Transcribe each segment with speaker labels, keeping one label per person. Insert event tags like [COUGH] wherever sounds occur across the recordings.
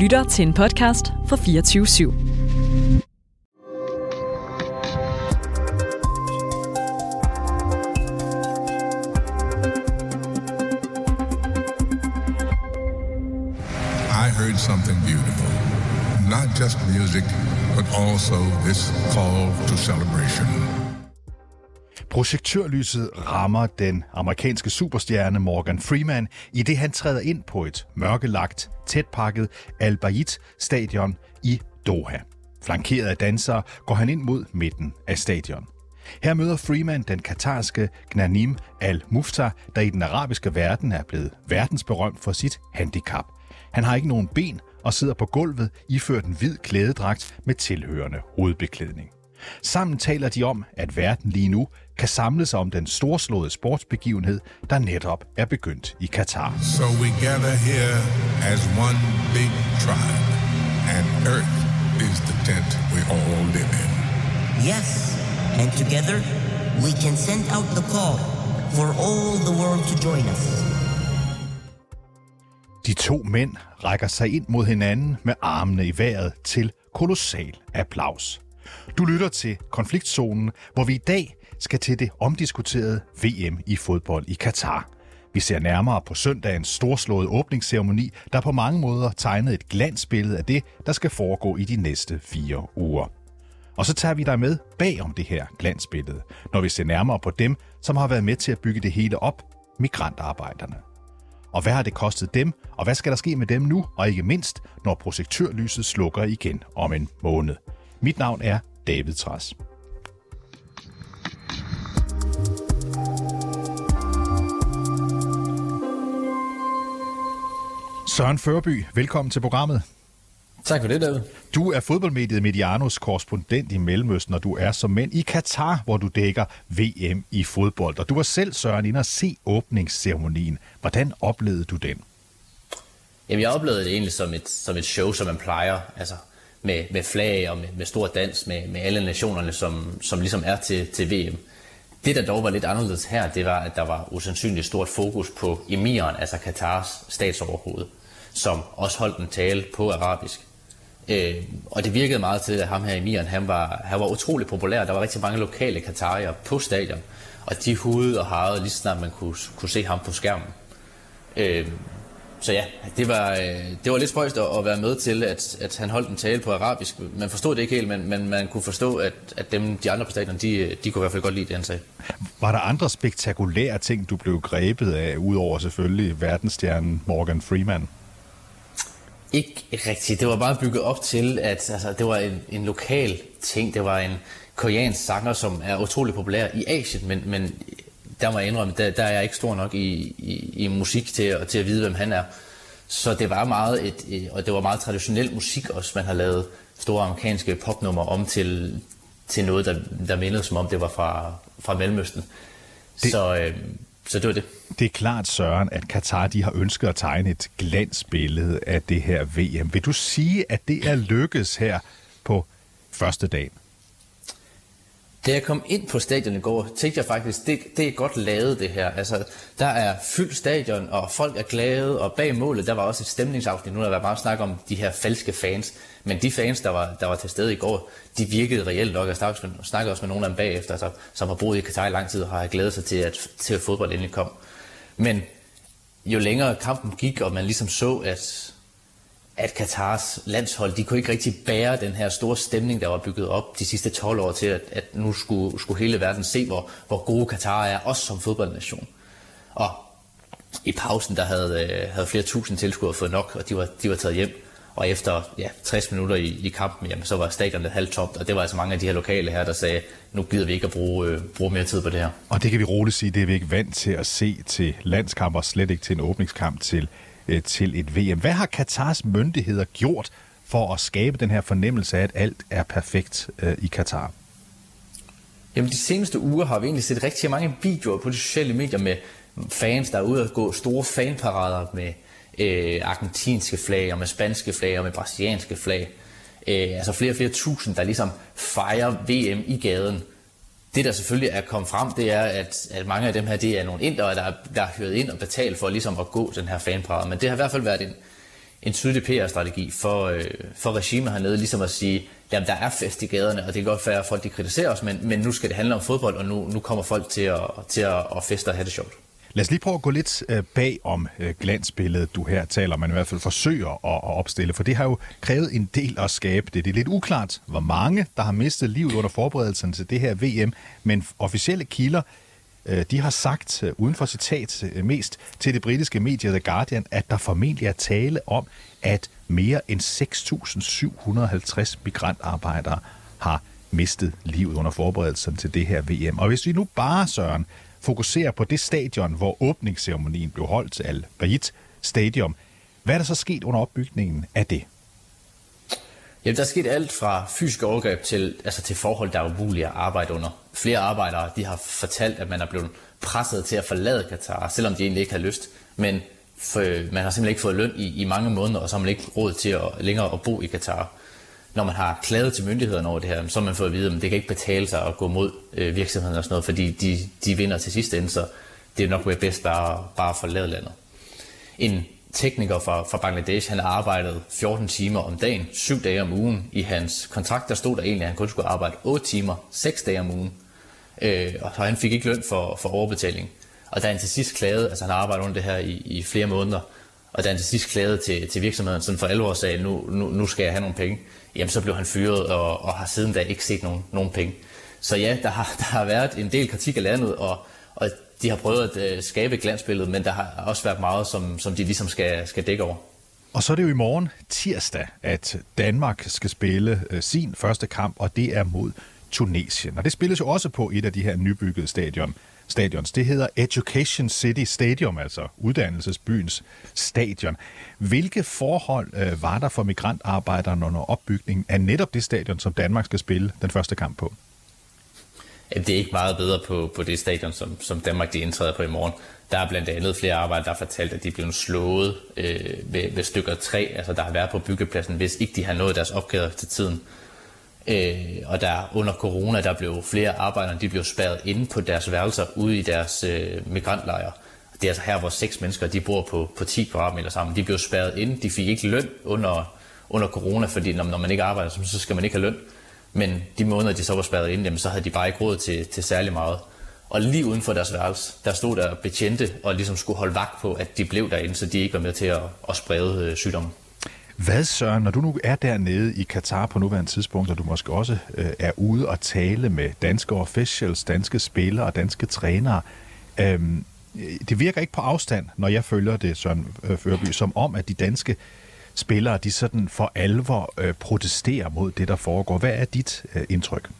Speaker 1: lytter til en podcast fra 24 /7.
Speaker 2: I heard something beautiful. Not just music, but also this call to celebration.
Speaker 3: Projektørlyset rammer den amerikanske superstjerne Morgan Freeman, i det han træder ind på et mørkelagt, tætpakket Al Bayt stadion i Doha. Flankeret af dansere går han ind mod midten af stadion. Her møder Freeman den katarske Gnanim Al-Mufta, der i den arabiske verden er blevet verdensberømt for sit handicap. Han har ikke nogen ben og sidder på gulvet iført en hvid klædedragt med tilhørende hovedbeklædning. Sammen taler de om, at verden lige nu kan samle sig om den storslåede sportsbegivenhed, der netop er begyndt i Katar.
Speaker 2: So we gather here as one big tribe, and Earth is the tent we all live in.
Speaker 4: Yes, and together we can send out the call for all the world to join us.
Speaker 3: De to mænd rækker sig ind mod hinanden med armene i vejret til kolossal applaus. Du lytter til konfliktzonen, hvor vi i dag skal til det omdiskuterede VM i fodbold i Katar. Vi ser nærmere på søndagens storslåede åbningsceremoni, der på mange måder tegnede et glansbillede af det, der skal foregå i de næste fire uger. Og så tager vi dig med bag om det her glansbillede, når vi ser nærmere på dem, som har været med til at bygge det hele op, migrantarbejderne. Og hvad har det kostet dem, og hvad skal der ske med dem nu, og ikke mindst, når projektørlyset slukker igen om en måned. Mit navn er David Træs. Søren Førby, velkommen til programmet.
Speaker 5: Tak for det, David.
Speaker 3: Du er fodboldmediet Medianos korrespondent i Mellemøsten, og du er som mænd i Katar, hvor du dækker VM i fodbold. Og du var selv, Søren, inde og se åbningsceremonien. Hvordan oplevede du den?
Speaker 5: Jamen, jeg oplevede det egentlig som et, som et show, som man plejer. Altså, med, med flag og med, med stor dans med, med alle nationerne, som, som ligesom er til, til VM. Det, der dog var lidt anderledes her, det var, at der var usandsynligt stort fokus på emiren, altså Katars statsoverhoved, som også holdt en tale på arabisk. Øh, og det virkede meget til, at ham her emiren, han var, han var utrolig populær. Der var rigtig mange lokale katarier på stadion, og de hudede og harede lige snart man kunne, kunne se ham på skærmen. Øh, så ja, det var, øh, det var lidt spøjst at være med til, at, at han holdt en tale på arabisk. Man forstod det ikke helt, men, men man kunne forstå, at, at dem, de andre på stadion, de, de kunne i hvert fald godt lide det, han sagde.
Speaker 3: Var der andre spektakulære ting, du blev grebet af, udover selvfølgelig verdensstjernen Morgan Freeman?
Speaker 5: Ikke rigtigt. Det var bare bygget op til, at altså, det var en, en lokal ting. Det var en koreansk sanger, som er utrolig populær i Asien, men, men der må jeg indrømme, der, der er jeg ikke stor nok i, i, i musik til, til at vide, hvem han er. Så det var meget et, og det var meget traditionel musik også. Man har lavet store amerikanske popnummer om til, til noget, der, der mindede som om det var fra, fra Mellemøsten. Det, så, øh, så det var det.
Speaker 3: Det er klart, Søren, at Katar de har ønsket at tegne et glansbillede af det her VM. Vil du sige, at det er lykkes her på første dagen?
Speaker 5: Da jeg kom ind på stadion i går, tænkte jeg faktisk, det, det er godt lavet det her. Altså, der er fyldt stadion, og folk er glade, og bag målet, der var også et stemningsafsnit. Nu har der været meget snak om de her falske fans, men de fans, der var, der var til stede i går, de virkede reelt nok. Jeg snakkede også med nogle af dem bagefter, altså, som har boet i Katar i lang tid, og har glædet sig til, at, til at fodbold endelig kom. Men jo længere kampen gik, og man ligesom så, at at Katars landshold, de kunne ikke rigtig bære den her store stemning, der var bygget op de sidste 12 år til, at, at nu skulle, skulle hele verden se, hvor, hvor gode Katar er, også som fodboldnation. Og i pausen, der havde, øh, havde flere tusind tilskuere fået nok, og de var, de var taget hjem. Og efter ja, 60 minutter i, i kampen, jamen, så var stadionet halvtomt, og det var altså mange af de her lokale her, der sagde, nu gider vi ikke at bruge, øh, bruge mere tid på det her.
Speaker 3: Og det kan vi roligt sige, det er vi ikke vant til at se til landskamp, og slet ikke til en åbningskamp til øh, til et VM. Hvad har Katars myndigheder gjort for at skabe den her fornemmelse af, at alt er perfekt øh, i Katar?
Speaker 5: Jamen de seneste uger har vi egentlig set rigtig mange videoer på de sociale medier med fans, der er ude og gå store fanparader med øh, argentinske flag og med spanske flag og med brasilianske flag. Øh, altså flere og flere tusind, der ligesom fejrer VM i gaden det, der selvfølgelig er kommet frem, det er, at, at mange af dem her, det er nogle indere, der, der er hyret ind og betalt for ligesom at gå den her fanparade. Men det har i hvert fald været en, en tydelig PR-strategi for, øh, for regimet hernede, ligesom at sige, jamen der er fest i gaderne, og det kan godt være, at folk de kritiserer os, men, men nu skal det handle om fodbold, og nu, nu kommer folk til at, til at, at feste og have det sjovt.
Speaker 3: Lad os lige prøve at gå lidt øh, bag om øh, glansbilledet, du her taler, man i hvert fald forsøger at, opstille, for det har jo krævet en del at skabe det. Det er lidt uklart, hvor mange, der har mistet livet under forberedelsen til det her VM, men officielle kilder øh, de har sagt, uden for citat mest til det britiske medie The Guardian, at der formentlig er tale om, at mere end 6.750 migrantarbejdere har mistet livet under forberedelsen til det her VM. Og hvis vi nu bare, Søren, fokuserer på det stadion, hvor åbningsceremonien blev holdt til Al Bayt Stadium. Hvad er der så sket under opbygningen af det?
Speaker 5: Jamen, der er sket alt fra fysiske overgreb til, altså til forhold, der er umulige at arbejde under. Flere arbejdere de har fortalt, at man er blevet presset til at forlade Katar, selvom de egentlig ikke har lyst. Men for, man har simpelthen ikke fået løn i, i mange måneder, og så har man ikke råd til at, længere at bo i Katar når man har klaget til myndighederne over det her, så har man fået at vide, at det kan ikke betale sig at gå mod øh, virksomheden og sådan noget, fordi de, de vinder til sidste ende, så det er nok være bedst bare, bare at forlade landet. En tekniker fra, fra Bangladesh, han arbejdede 14 timer om dagen, 7 dage om ugen. I hans kontrakt der stod der egentlig, at han kun skulle arbejde 8 timer, 6 dage om ugen. Øh, og han fik ikke løn for, for overbetaling. Og da han til sidst klagede, altså han arbejdede under det her i, i flere måneder, og da han til sidst klagede til, til virksomheden sådan for alvor sagde, nu, nu, nu skal jeg have nogle penge, jamen så blev han fyret og, og har siden da ikke set nogen, nogen penge. Så ja, der har, der har været en del kritik af landet, og, og de har prøvet at øh, skabe et glansbillede, men der har også været meget, som, som de ligesom skal, skal dække over.
Speaker 3: Og så er det jo i morgen tirsdag, at Danmark skal spille øh, sin første kamp, og det er mod Tunesien. Og det spilles jo også på et af de her nybyggede stadion, stadions. Det hedder Education City Stadium, altså uddannelsesbyens stadion. Hvilke forhold øh, var der for migrantarbejderne under opbygningen af netop det stadion, som Danmark skal spille den første kamp på?
Speaker 5: Det er ikke meget bedre på, på det stadion, som, som Danmark de indtræder på i morgen. Der er blandt andet flere arbejdere, der har fortalt, at de er blevet slået øh, ved, ved stykker træ, altså der har været på byggepladsen, hvis ikke de har nået deres opgaver til tiden. Øh, og der under corona, der blev flere arbejdere, de blev spærret inde på deres værelser ude i deres øh, migrantlejre. Det er altså her, hvor seks mennesker, de bor på, på 10 kvadratmeter sammen. De blev spærret inde, de fik ikke løn under, under corona, fordi når, når man ikke arbejder, så skal man ikke have løn. Men de måneder, de så var spærret inde, jamen, så havde de bare ikke råd til, til særlig meget. Og lige uden for deres værelse, der stod der betjente og ligesom skulle holde vagt på, at de blev derinde, så de ikke var med til at, at sprede øh, sygdommen.
Speaker 3: Hvad, Søren, når du nu er dernede i Katar på nuværende tidspunkt, og du måske også øh, er ude og tale med danske officials, danske spillere og danske trænere, øh, det virker ikke på afstand, når jeg følger det, Søren øh, Førby, som om, at de danske spillere, de sådan for alvor øh, protesterer mod det, der foregår. Hvad er dit øh, indtryk?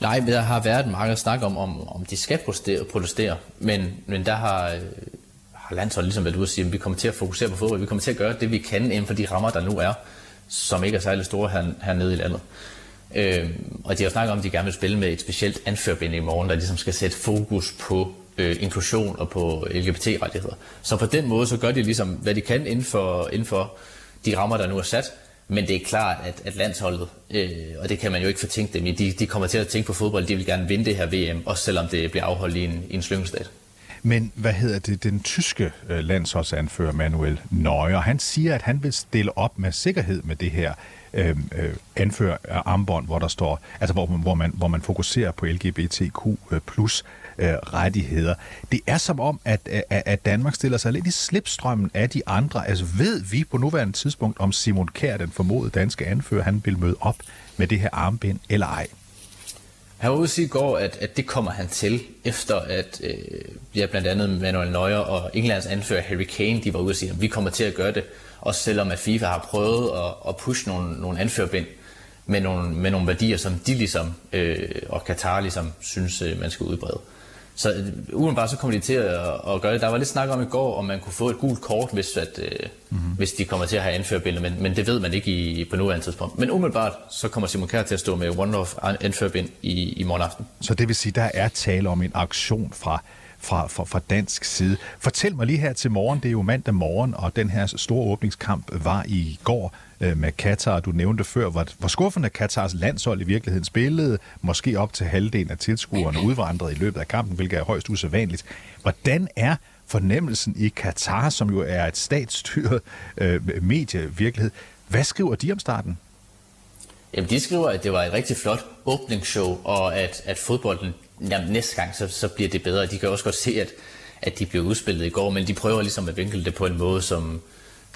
Speaker 5: Nej, der har været meget snak om, om, om de skal protestere, protestere men, men der har, øh, øh, landsholdet ligesom hvad du siger, at vi kommer til at fokusere på fodbold, vi kommer til at gøre det, vi kan inden for de rammer, der nu er, som ikke er særlig store her, hernede i landet. Øh, og de har snakket om, at de gerne vil spille med et specielt anførbind i morgen, der ligesom skal sætte fokus på øh, inklusion og på LGBT-rettigheder. Så på den måde, så gør de ligesom, hvad de kan inden for, inden for de rammer, der nu er sat. Men det er klart, at, at landsholdet, øh, og det kan man jo ikke fortænke dem i, de, de kommer til at tænke på fodbold, de vil gerne vinde det her VM, også selvom det bliver afholdt i en, i en slyngestat.
Speaker 3: Men hvad hedder det? Den tyske øh, landsholdsanfører Manuel Neuer, han siger, at han vil stille op med sikkerhed med det her øh, øh, anfører armbånd, hvor der står, altså hvor, hvor, man, hvor man fokuserer på LGBTQ øh, plus øh, rettigheder. Det er som om, at, at, at Danmark stiller sig lidt i slipstrømmen af de andre. Altså ved vi på nuværende tidspunkt, om Simon Kjær, den formodede danske anfører, han vil møde op med det her armbind eller ej?
Speaker 5: Han var ude at sige i går, at, at det kommer han til, efter at øh, ja, blandt andet Manuel Neuer og Englands anfører Harry Kane, de var ude at sige, at vi kommer til at gøre det, også selvom at FIFA har prøvet at, at pushe nogle, nogle anførbind med nogle, med nogle værdier, som de ligesom, øh, og Katar ligesom, synes, øh, man skal udbrede. Så øh, udenbart så kommer de til at, at gøre det. Der var lidt snak om i går, om man kunne få et gult kort, hvis, at, mm-hmm. hvis de kommer til at have anførbind, men, men det ved man ikke i, på nuværende tidspunkt. Men umiddelbart så kommer Simon Kjær til at stå med One of anførbind i, i morgen aften.
Speaker 3: Så det vil sige, der er tale om en aktion fra fra, fra, fra dansk side. Fortæl mig lige her til morgen, det er jo mandag morgen, og den her store åbningskamp var i går øh, med Katar. Du nævnte før, hvor, hvor skuffende Katars landshold i virkeligheden spillede. Måske op til halvdelen af tilskuerne udvandret i løbet af kampen, hvilket er højst usædvanligt. Hvordan er fornemmelsen i Katar, som jo er et statsstyret øh, medievirkelighed. Hvad skriver de om starten?
Speaker 5: Jamen, de skriver, at det var et rigtig flot åbningsshow, og at, at fodbolden jamen, næste gang, så, så bliver det bedre. De kan også godt se, at, at de blev udspillet i går, men de prøver ligesom at vinkle det på en måde, som,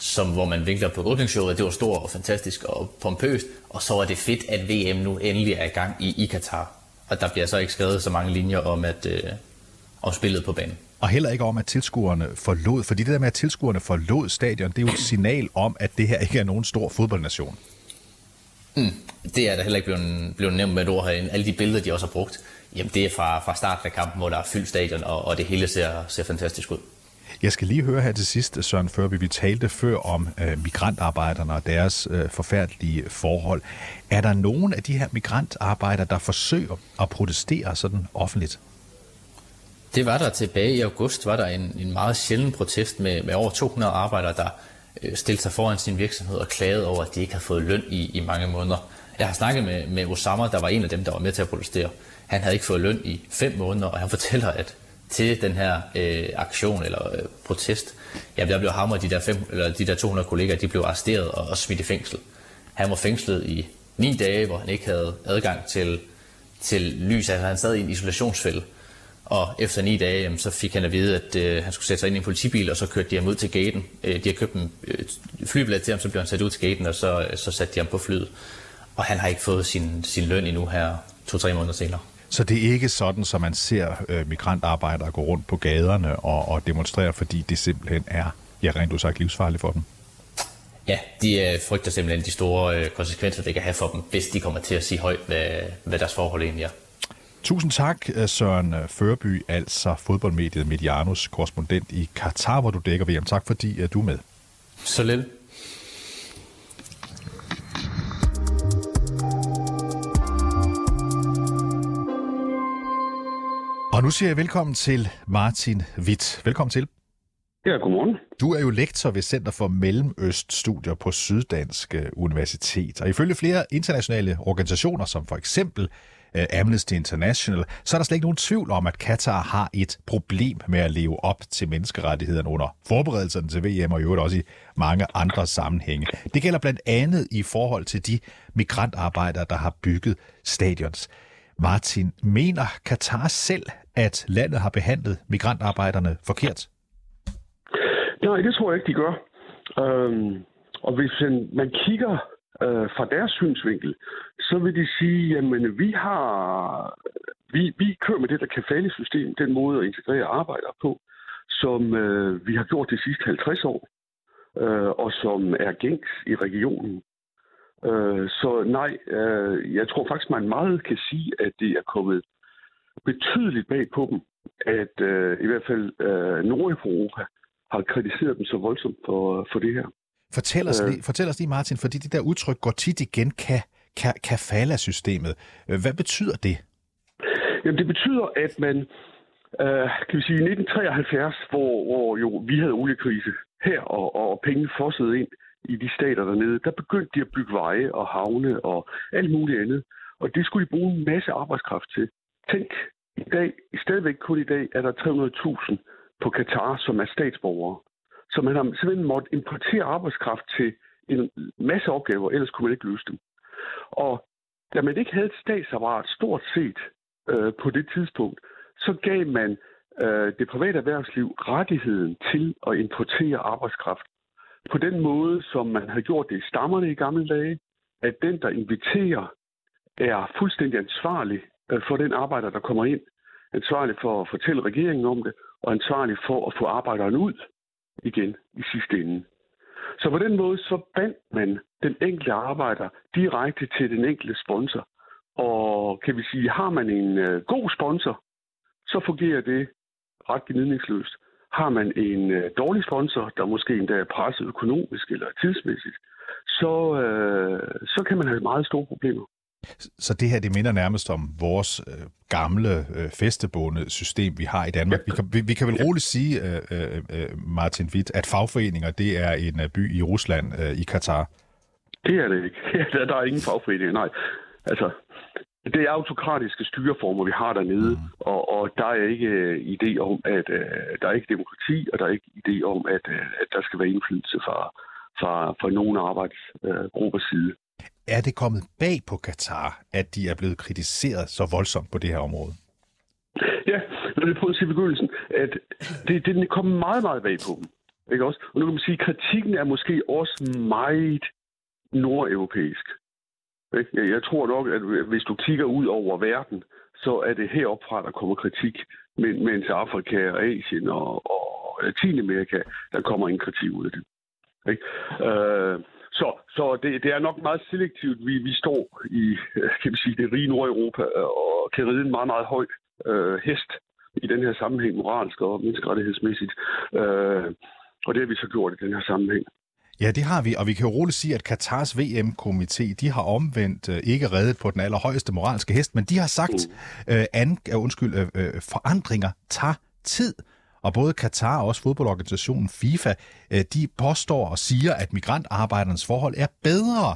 Speaker 5: som hvor man vinkler på åbningsshowet, det var stort og fantastisk og pompøst, og så er det fedt, at VM nu endelig er i gang i, i Katar. Og der bliver så ikke skrevet så mange linjer om, at, øh, om spillet på banen.
Speaker 3: Og heller ikke om, at tilskuerne forlod, fordi det der med, at tilskuerne forlod stadion, det er jo et signal om, at det her ikke er nogen stor fodboldnation.
Speaker 5: Mm, det er der heller ikke blevet, blevet nævnt med et ord herinde. Alle de billeder, de også har brugt, jamen det er fra, fra starten af kampen, hvor der er fyldt stadion, og, og det hele ser, ser fantastisk ud.
Speaker 3: Jeg skal lige høre her til sidst, Søren Førby, vi talte før om øh, migrantarbejderne og deres øh, forfærdelige forhold. Er der nogen af de her migrantarbejdere, der forsøger at protestere sådan offentligt?
Speaker 5: Det var der tilbage i august, var der en, en meget sjælden protest med, med over 200 arbejdere, der øh, stillede sig foran sin virksomhed og klagede over, at de ikke havde fået løn i, i mange måneder. Jeg har snakket med, med Osama, der var en af dem, der var med til at protestere. Han havde ikke fået løn i fem måneder, og han fortæller, at til den her øh, aktion eller øh, protest, ja, der blev ham og de der, fem, eller de der 200 kollegaer, de blev arresteret og, og smidt i fængsel. Han var fængslet i ni dage, hvor han ikke havde adgang til, til lys, altså han sad i en isolationsfælde. Og efter ni dage, jamen, så fik han at vide, at øh, han skulle sætte sig ind i en politibil, og så kørte de ham ud til gaten. Øh, de har købt en øh, flybillet til ham, så blev han sat ud til gaten, og så, øh, så satte de ham på flyet. Og han har ikke fået sin, sin løn endnu her to-tre måneder senere.
Speaker 3: Så det er ikke sådan, som man ser øh, migrantarbejdere gå rundt på gaderne og, og demonstrere, fordi det simpelthen er, ja, rent du sagt, livsfarligt for dem?
Speaker 5: Ja, de øh, frygter simpelthen de store øh, konsekvenser, det kan have for dem, hvis de kommer til at sige højt, hvad, hvad deres forhold egentlig er.
Speaker 3: Tusind tak, øh, Søren Førby, altså fodboldmediet Medianos korrespondent i Katar, hvor du dækker VM. Tak fordi du er med.
Speaker 5: Så lidt.
Speaker 3: Og nu siger jeg velkommen til Martin Witt. Velkommen til.
Speaker 6: Ja, godmorgen.
Speaker 3: Du er jo lektor ved Center for Mellemøststudier på Syddansk øh, Universitet. Og ifølge flere internationale organisationer, som for eksempel uh, Amnesty International, så er der slet ikke nogen tvivl om, at Katar har et problem med at leve op til menneskerettighederne under forberedelserne til VM, og i øvrigt også i mange andre sammenhænge. Det gælder blandt andet i forhold til de migrantarbejdere, der har bygget stadions. Martin, mener Katar selv, at landet har behandlet migrantarbejderne forkert?
Speaker 6: Nej, det tror jeg ikke, de gør. Øhm, og hvis man kigger øh, fra deres synsvinkel, så vil de sige, jamen vi har, vi, vi kører med det der kafale-system, den måde at integrere arbejdere på, som øh, vi har gjort de sidste 50 år, øh, og som er gængs i regionen. Øh, så nej, øh, jeg tror faktisk, man meget kan sige, at det er kommet betydeligt bag på dem, at øh, i hvert fald øh, Nordeuropa har kritiseret dem så voldsomt for, for det her.
Speaker 3: Fortæl os, øh, lige, fortæl os lige, Martin, fordi det der udtryk går tit igen, ka, ka, kafala-systemet. Hvad betyder det?
Speaker 6: Jamen, det betyder, at man, øh, kan vi sige, i 1973, hvor, hvor jo vi havde oliekrise her, og, og penge fossede ind i de stater dernede, der begyndte de at bygge veje og havne og alt muligt andet. Og det skulle de bruge en masse arbejdskraft til. Tænk, i dag, stadigvæk kun i dag, er der 300.000 på Katar, som er statsborgere. Så man har simpelthen måttet importere arbejdskraft til en masse opgaver, ellers kunne man ikke løse dem. Og da man ikke havde et statsapparat stort set øh, på det tidspunkt, så gav man øh, det private erhvervsliv rettigheden til at importere arbejdskraft. På den måde, som man havde gjort det i stammerne i gamle dage, at den, der inviterer, er fuldstændig ansvarlig for den arbejder, der kommer ind. Ansvarlig for at fortælle regeringen om det, og ansvarlig for at få arbejderen ud igen i sidste ende. Så på den måde så bandt man den enkelte arbejder direkte til den enkelte sponsor. Og kan vi sige, har man en øh, god sponsor, så fungerer det ret gnidningsløst. Har man en øh, dårlig sponsor, der måske endda er presset økonomisk eller tidsmæssigt, så, øh, så kan man have meget store problemer.
Speaker 3: Så det her, det minder nærmest om vores øh, gamle øh, festebåndet system, vi har i Danmark. Vi kan, vi, vi kan vel roligt sige, øh, øh, øh, Martin Witt, at fagforeninger, det er en øh, by i Rusland, øh, i Katar.
Speaker 6: Det er det ikke. [LAUGHS] Ja, der, er ingen fagforeninger, nej. Altså, det er autokratiske styreformer, vi har dernede, mm. og, og der er ikke uh, idé om, at uh, der er ikke demokrati, og der er ikke idé om, at, uh, at der skal være indflydelse fra, fra, fra nogen arbejdsgruppers uh, side.
Speaker 3: Er det kommet bag på Katar, at de er blevet kritiseret så voldsomt på det her område?
Speaker 6: Ja, når vi prøver at sige begyndelsen, at det, det er kommet meget, meget bag på dem. Ikke også? Og nu kan man sige, at kritikken er måske også meget nordeuropæisk. Ikke? Jeg tror nok, at hvis du kigger ud over verden, så er det heropfra, der kommer kritik, men, mens Afrika og Asien og, og Latinamerika, der kommer en kritik ud af det. Ikke? Øh, så så det, det er nok meget selektivt. Vi, vi står i kan vi sige, det rige Nordeuropa og kan ride en meget, meget høj øh, hest i den her sammenhæng, moralsk og menneskerettighedsmæssigt. Øh, og det har vi så gjort i den her sammenhæng.
Speaker 3: Ja, det har vi, og vi kan jo roligt sige, at Katars VM-komité, de har omvendt øh, ikke reddet på den allerhøjeste moralske hest, men de har sagt, mm. øh, an, uh, undskyld, øh, øh, forandringer tager tid. Og både Katar og også fodboldorganisationen FIFA, øh, de påstår og siger, at migrantarbejdernes forhold er bedre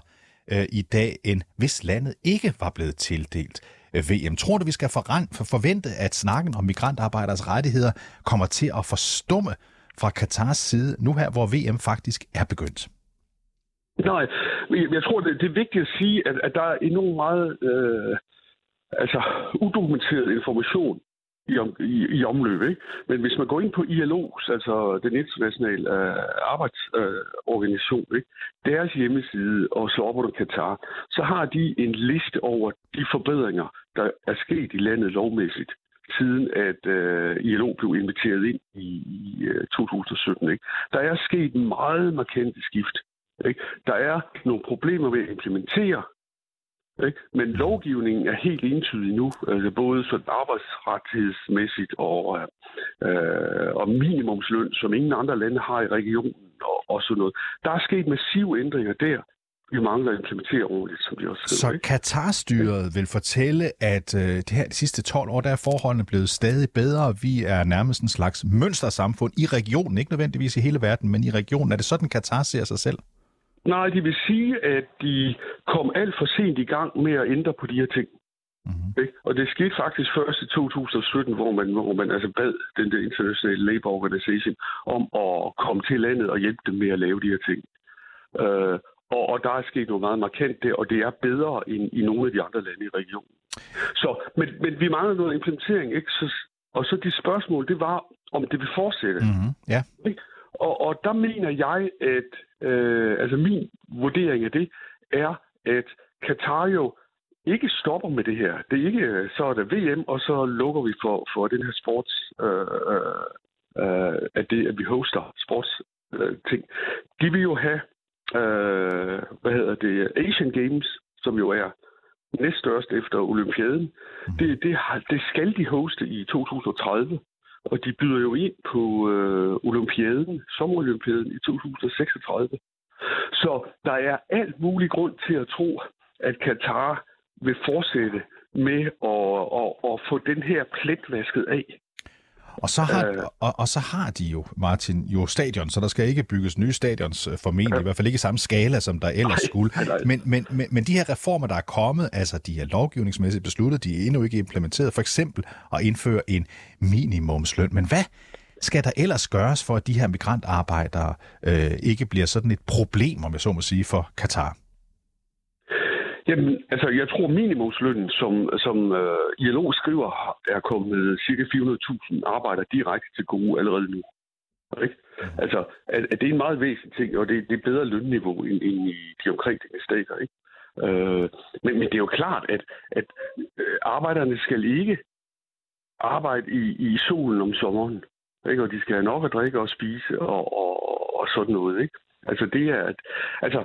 Speaker 3: øh, i dag, end hvis landet ikke var blevet tildelt øh, VM. Tror du, vi skal forvente, at snakken om migrantarbejderes rettigheder kommer til at forstumme fra Katars side, nu her, hvor VM faktisk er begyndt?
Speaker 6: Nej, jeg tror, det, det er vigtigt at sige, at, at der er enormt meget øh, altså, udokumenteret information i, om, i, i omløb. Ikke? Men hvis man går ind på ILO's, altså den internationale øh, arbejdsorganisation, øh, ikke? deres hjemmeside og slår op under Katar, så har de en liste over de forbedringer, der er sket i landet lovmæssigt siden at øh, ILO blev inviteret ind i, i øh, 2017. Ikke? Der er sket en meget markant skift. Ikke? Der er nogle problemer ved at implementere, ikke? men lovgivningen er helt entydig nu, altså både sådan arbejdsrettighedsmæssigt og, øh, og minimumsløn, som ingen andre lande har i regionen og, og sådan noget. Der er sket massive ændringer der, vi mangler at implementere ordentligt, som de også
Speaker 3: skriver. Så Katar-styret vil fortælle, at øh, det her de sidste 12 år, der er forholdene blevet stadig bedre. Vi er nærmest en slags mønstersamfund i regionen, ikke nødvendigvis i hele verden, men i regionen. Er det sådan, Katar ser sig selv?
Speaker 6: Nej, de vil sige, at de kom alt for sent i gang med at ændre på de her ting. Mm-hmm. Og det skete faktisk først i 2017, hvor man, hvor man altså bad den der internationale labor organization om at komme til landet og hjælpe dem med at lave de her ting. Øh, og, og der er sket noget meget markant der, og det er bedre end i nogle af de andre lande i regionen. Så, men, men vi mangler noget implementering, ikke? Så, og så de spørgsmål, det var, om det vil fortsætte.
Speaker 3: Mm-hmm. Ja.
Speaker 6: Og, og der mener jeg, at øh, altså min vurdering af det er, at Katar jo ikke stopper med det her. Det er ikke, så er der VM, og så lukker vi for, for den her sports, øh, øh, øh at, det, at vi hoster sports øh, ting. De vil jo have øh, hvad hedder det, Asian Games, som jo er næststørst efter Olympiaden. Mm. Det, det, har, det skal de hoste i 2030, og de byder jo ind på øh, Olympiaden, sommerolympiaden i 2036. Så der er alt mulig grund til at tro, at Katar vil fortsætte med at, at, at få den her plet vasket af.
Speaker 3: Og så, har, øh, og, og så har de jo, Martin, jo stadion, så der skal ikke bygges nye stadions øh, formentlig, øh, i hvert fald ikke i samme skala, som der ellers nej, skulle. Nej. Men, men, men, men de her reformer, der er kommet, altså de er lovgivningsmæssigt besluttet, de er endnu ikke implementeret, for eksempel at indføre en minimumsløn. Men hvad skal der ellers gøres for, at de her migrantarbejdere øh, ikke bliver sådan et problem, om jeg så må sige, for Katar?
Speaker 6: Jamen, altså, jeg tror minimumslønnen, som, som uh, ILO skriver, er kommet cirka 400.000 arbejdere direkte til gode allerede nu. Ikke? Mm. Altså, at, at det er en meget væsentlig ting, og det, det er bedre lønniveau end, end i de omkringliggende stater. Ikke? Uh, men, men det er jo klart, at, at uh, arbejderne skal ikke arbejde i, i solen om sommeren. Ikke? Og de skal have nok at drikke og spise og, og, og sådan noget. Ikke? Altså, det er, at, altså,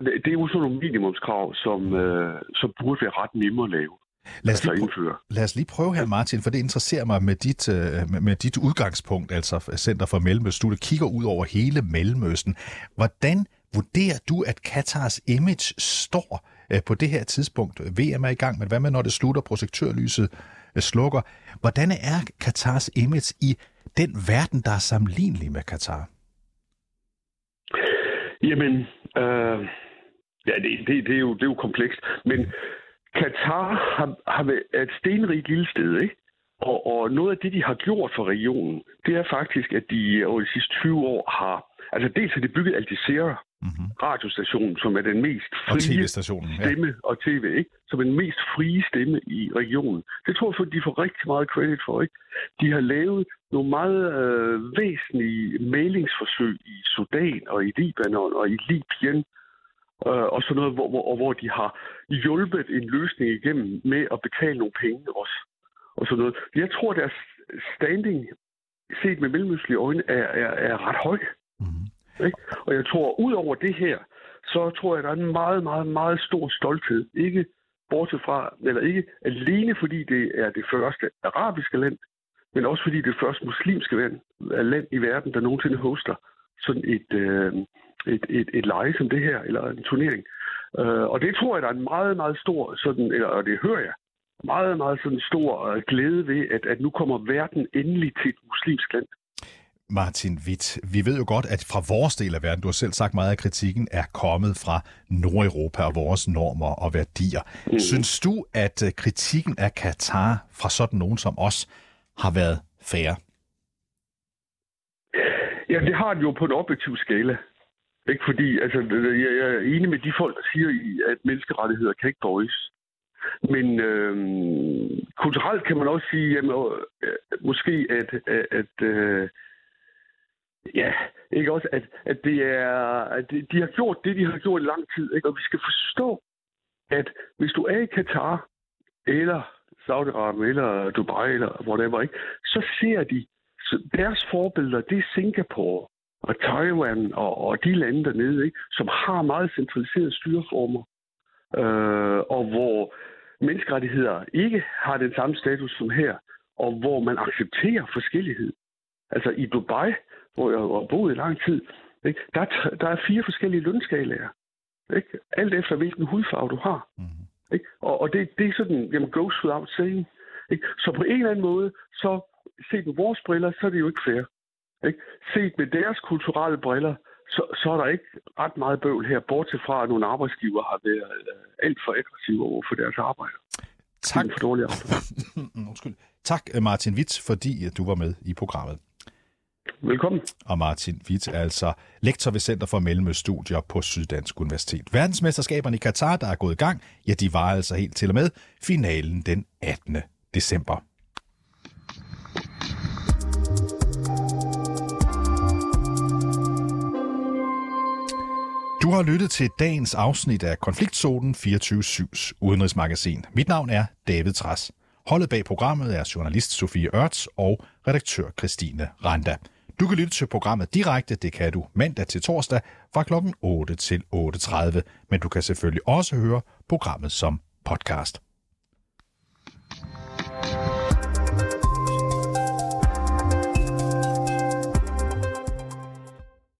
Speaker 6: det er jo sådan nogle minimumskrav, som, øh, som burde være ret nemme at lave.
Speaker 3: Lad os, lige prøve, lad os lige prøve her, Martin, for det interesserer mig med dit, øh, med, med dit udgangspunkt, altså Center for Mellemøsten. Du kigger ud over hele Mellemøsten. Hvordan vurderer du, at Katars image står øh, på det her tidspunkt? VM er i gang, men hvad med, når det slutter, projektørlyset øh, slukker? Hvordan er Katars image i den verden, der er sammenlignelig med Katar?
Speaker 6: Jamen, øh, Ja, det, det, det, er jo, det er jo komplekst. Men Katar har, har været et stenrigt lille sted, ikke? Og, og noget af det, de har gjort for regionen, det er faktisk, at de over de sidste 20 år har... Altså dels har de bygget Al Jazeera, mm-hmm. radiostationen, som er den mest
Speaker 3: Og
Speaker 6: frie
Speaker 3: tv-stationen. Ja.
Speaker 6: stemme, og tv, ikke? Som er den mest frie stemme i regionen. Det tror jeg, de får rigtig meget credit for, ikke? De har lavet nogle meget øh, væsentlige mailingsforsøg i Sudan og i Libanon og i Libyen, øh, og sådan noget, hvor, hvor, hvor de har hjulpet en løsning igennem med at betale nogle penge også. Og sådan noget. Jeg tror, deres standing, set med mellemøstlige øjne, er, er, er ret høj. Mm. Ikke? Og jeg tror, ud over det her, så tror jeg, der er en meget, meget, meget stor stolthed. Ikke bortset fra, eller ikke alene fordi det er det første arabiske land, men også fordi det det første muslimske land, land i verden, der nogensinde hoster sådan et, øh, et, et, et leje som det her, eller en turnering. Øh, og det tror jeg, der er en meget, meget stor, sådan, eller, og det hører jeg, meget, meget sådan stor øh, glæde ved, at, at nu kommer verden endelig til et muslimsk land.
Speaker 3: Martin Witt, vi ved jo godt, at fra vores del af verden, du har selv sagt meget af kritikken, er kommet fra Nordeuropa og vores normer og værdier. Mm. Synes du, at øh, kritikken af Katar fra sådan nogen som os har været fair?
Speaker 6: Ja, det har den jo på en objektiv skala. Ikke fordi, altså, øh, jeg er enig med de folk, der siger, at menneskerettigheder kan ikke bøjes. Men øh, kulturelt kan man også sige, jamen, øh, måske, at, at, at øh, ja, ikke også, at, at det er, at de har gjort det, de har gjort i lang tid, ikke? og vi skal forstå, at hvis du er i Katar, eller Saudi-Arabien, eller Dubai, eller whatever, ikke? så ser de, så deres forbilleder, det er Singapore, og Taiwan og, og de lande dernede, ikke? som har meget centraliserede styreformer, øh, og hvor menneskerettigheder ikke har den samme status som her, og hvor man accepterer forskellighed. Altså i Dubai, hvor jeg har boet i lang tid, ikke? Der, der er fire forskellige lønskalaer. Ikke? Alt efter hvilken hudfarve du har. Mm-hmm. Ikke? Og, og det, det er sådan, jamen goes without saying. Ikke? Så på en eller anden måde, så set med vores briller, så er det jo ikke fair. Ikke? Set med deres kulturelle briller, så, så er der ikke ret meget bøvl her, bortset fra, at nogle arbejdsgiver har været øh, alt for aggressive over for deres arbejde.
Speaker 3: Tak.
Speaker 6: For dårlig [LAUGHS]
Speaker 3: Undskyld. Tak, Martin Witt, fordi du var med i programmet.
Speaker 6: Velkommen.
Speaker 3: Og Martin Witt er altså lektor ved Center for Mellemøststudier på Syddansk Universitet. Verdensmesterskaberne i Katar, der er gået i gang, ja, de var altså helt til og med finalen den 18. december. Du har lyttet til dagens afsnit af Konfliktzonen 24-7's udenrigsmagasin. Mit navn er David Tras. Holdet bag programmet er journalist Sofie Ørts og redaktør Christine Randa. Du kan lytte til programmet direkte, det kan du mandag til torsdag fra kl. 8 til 8.30, men du kan selvfølgelig også høre programmet som podcast.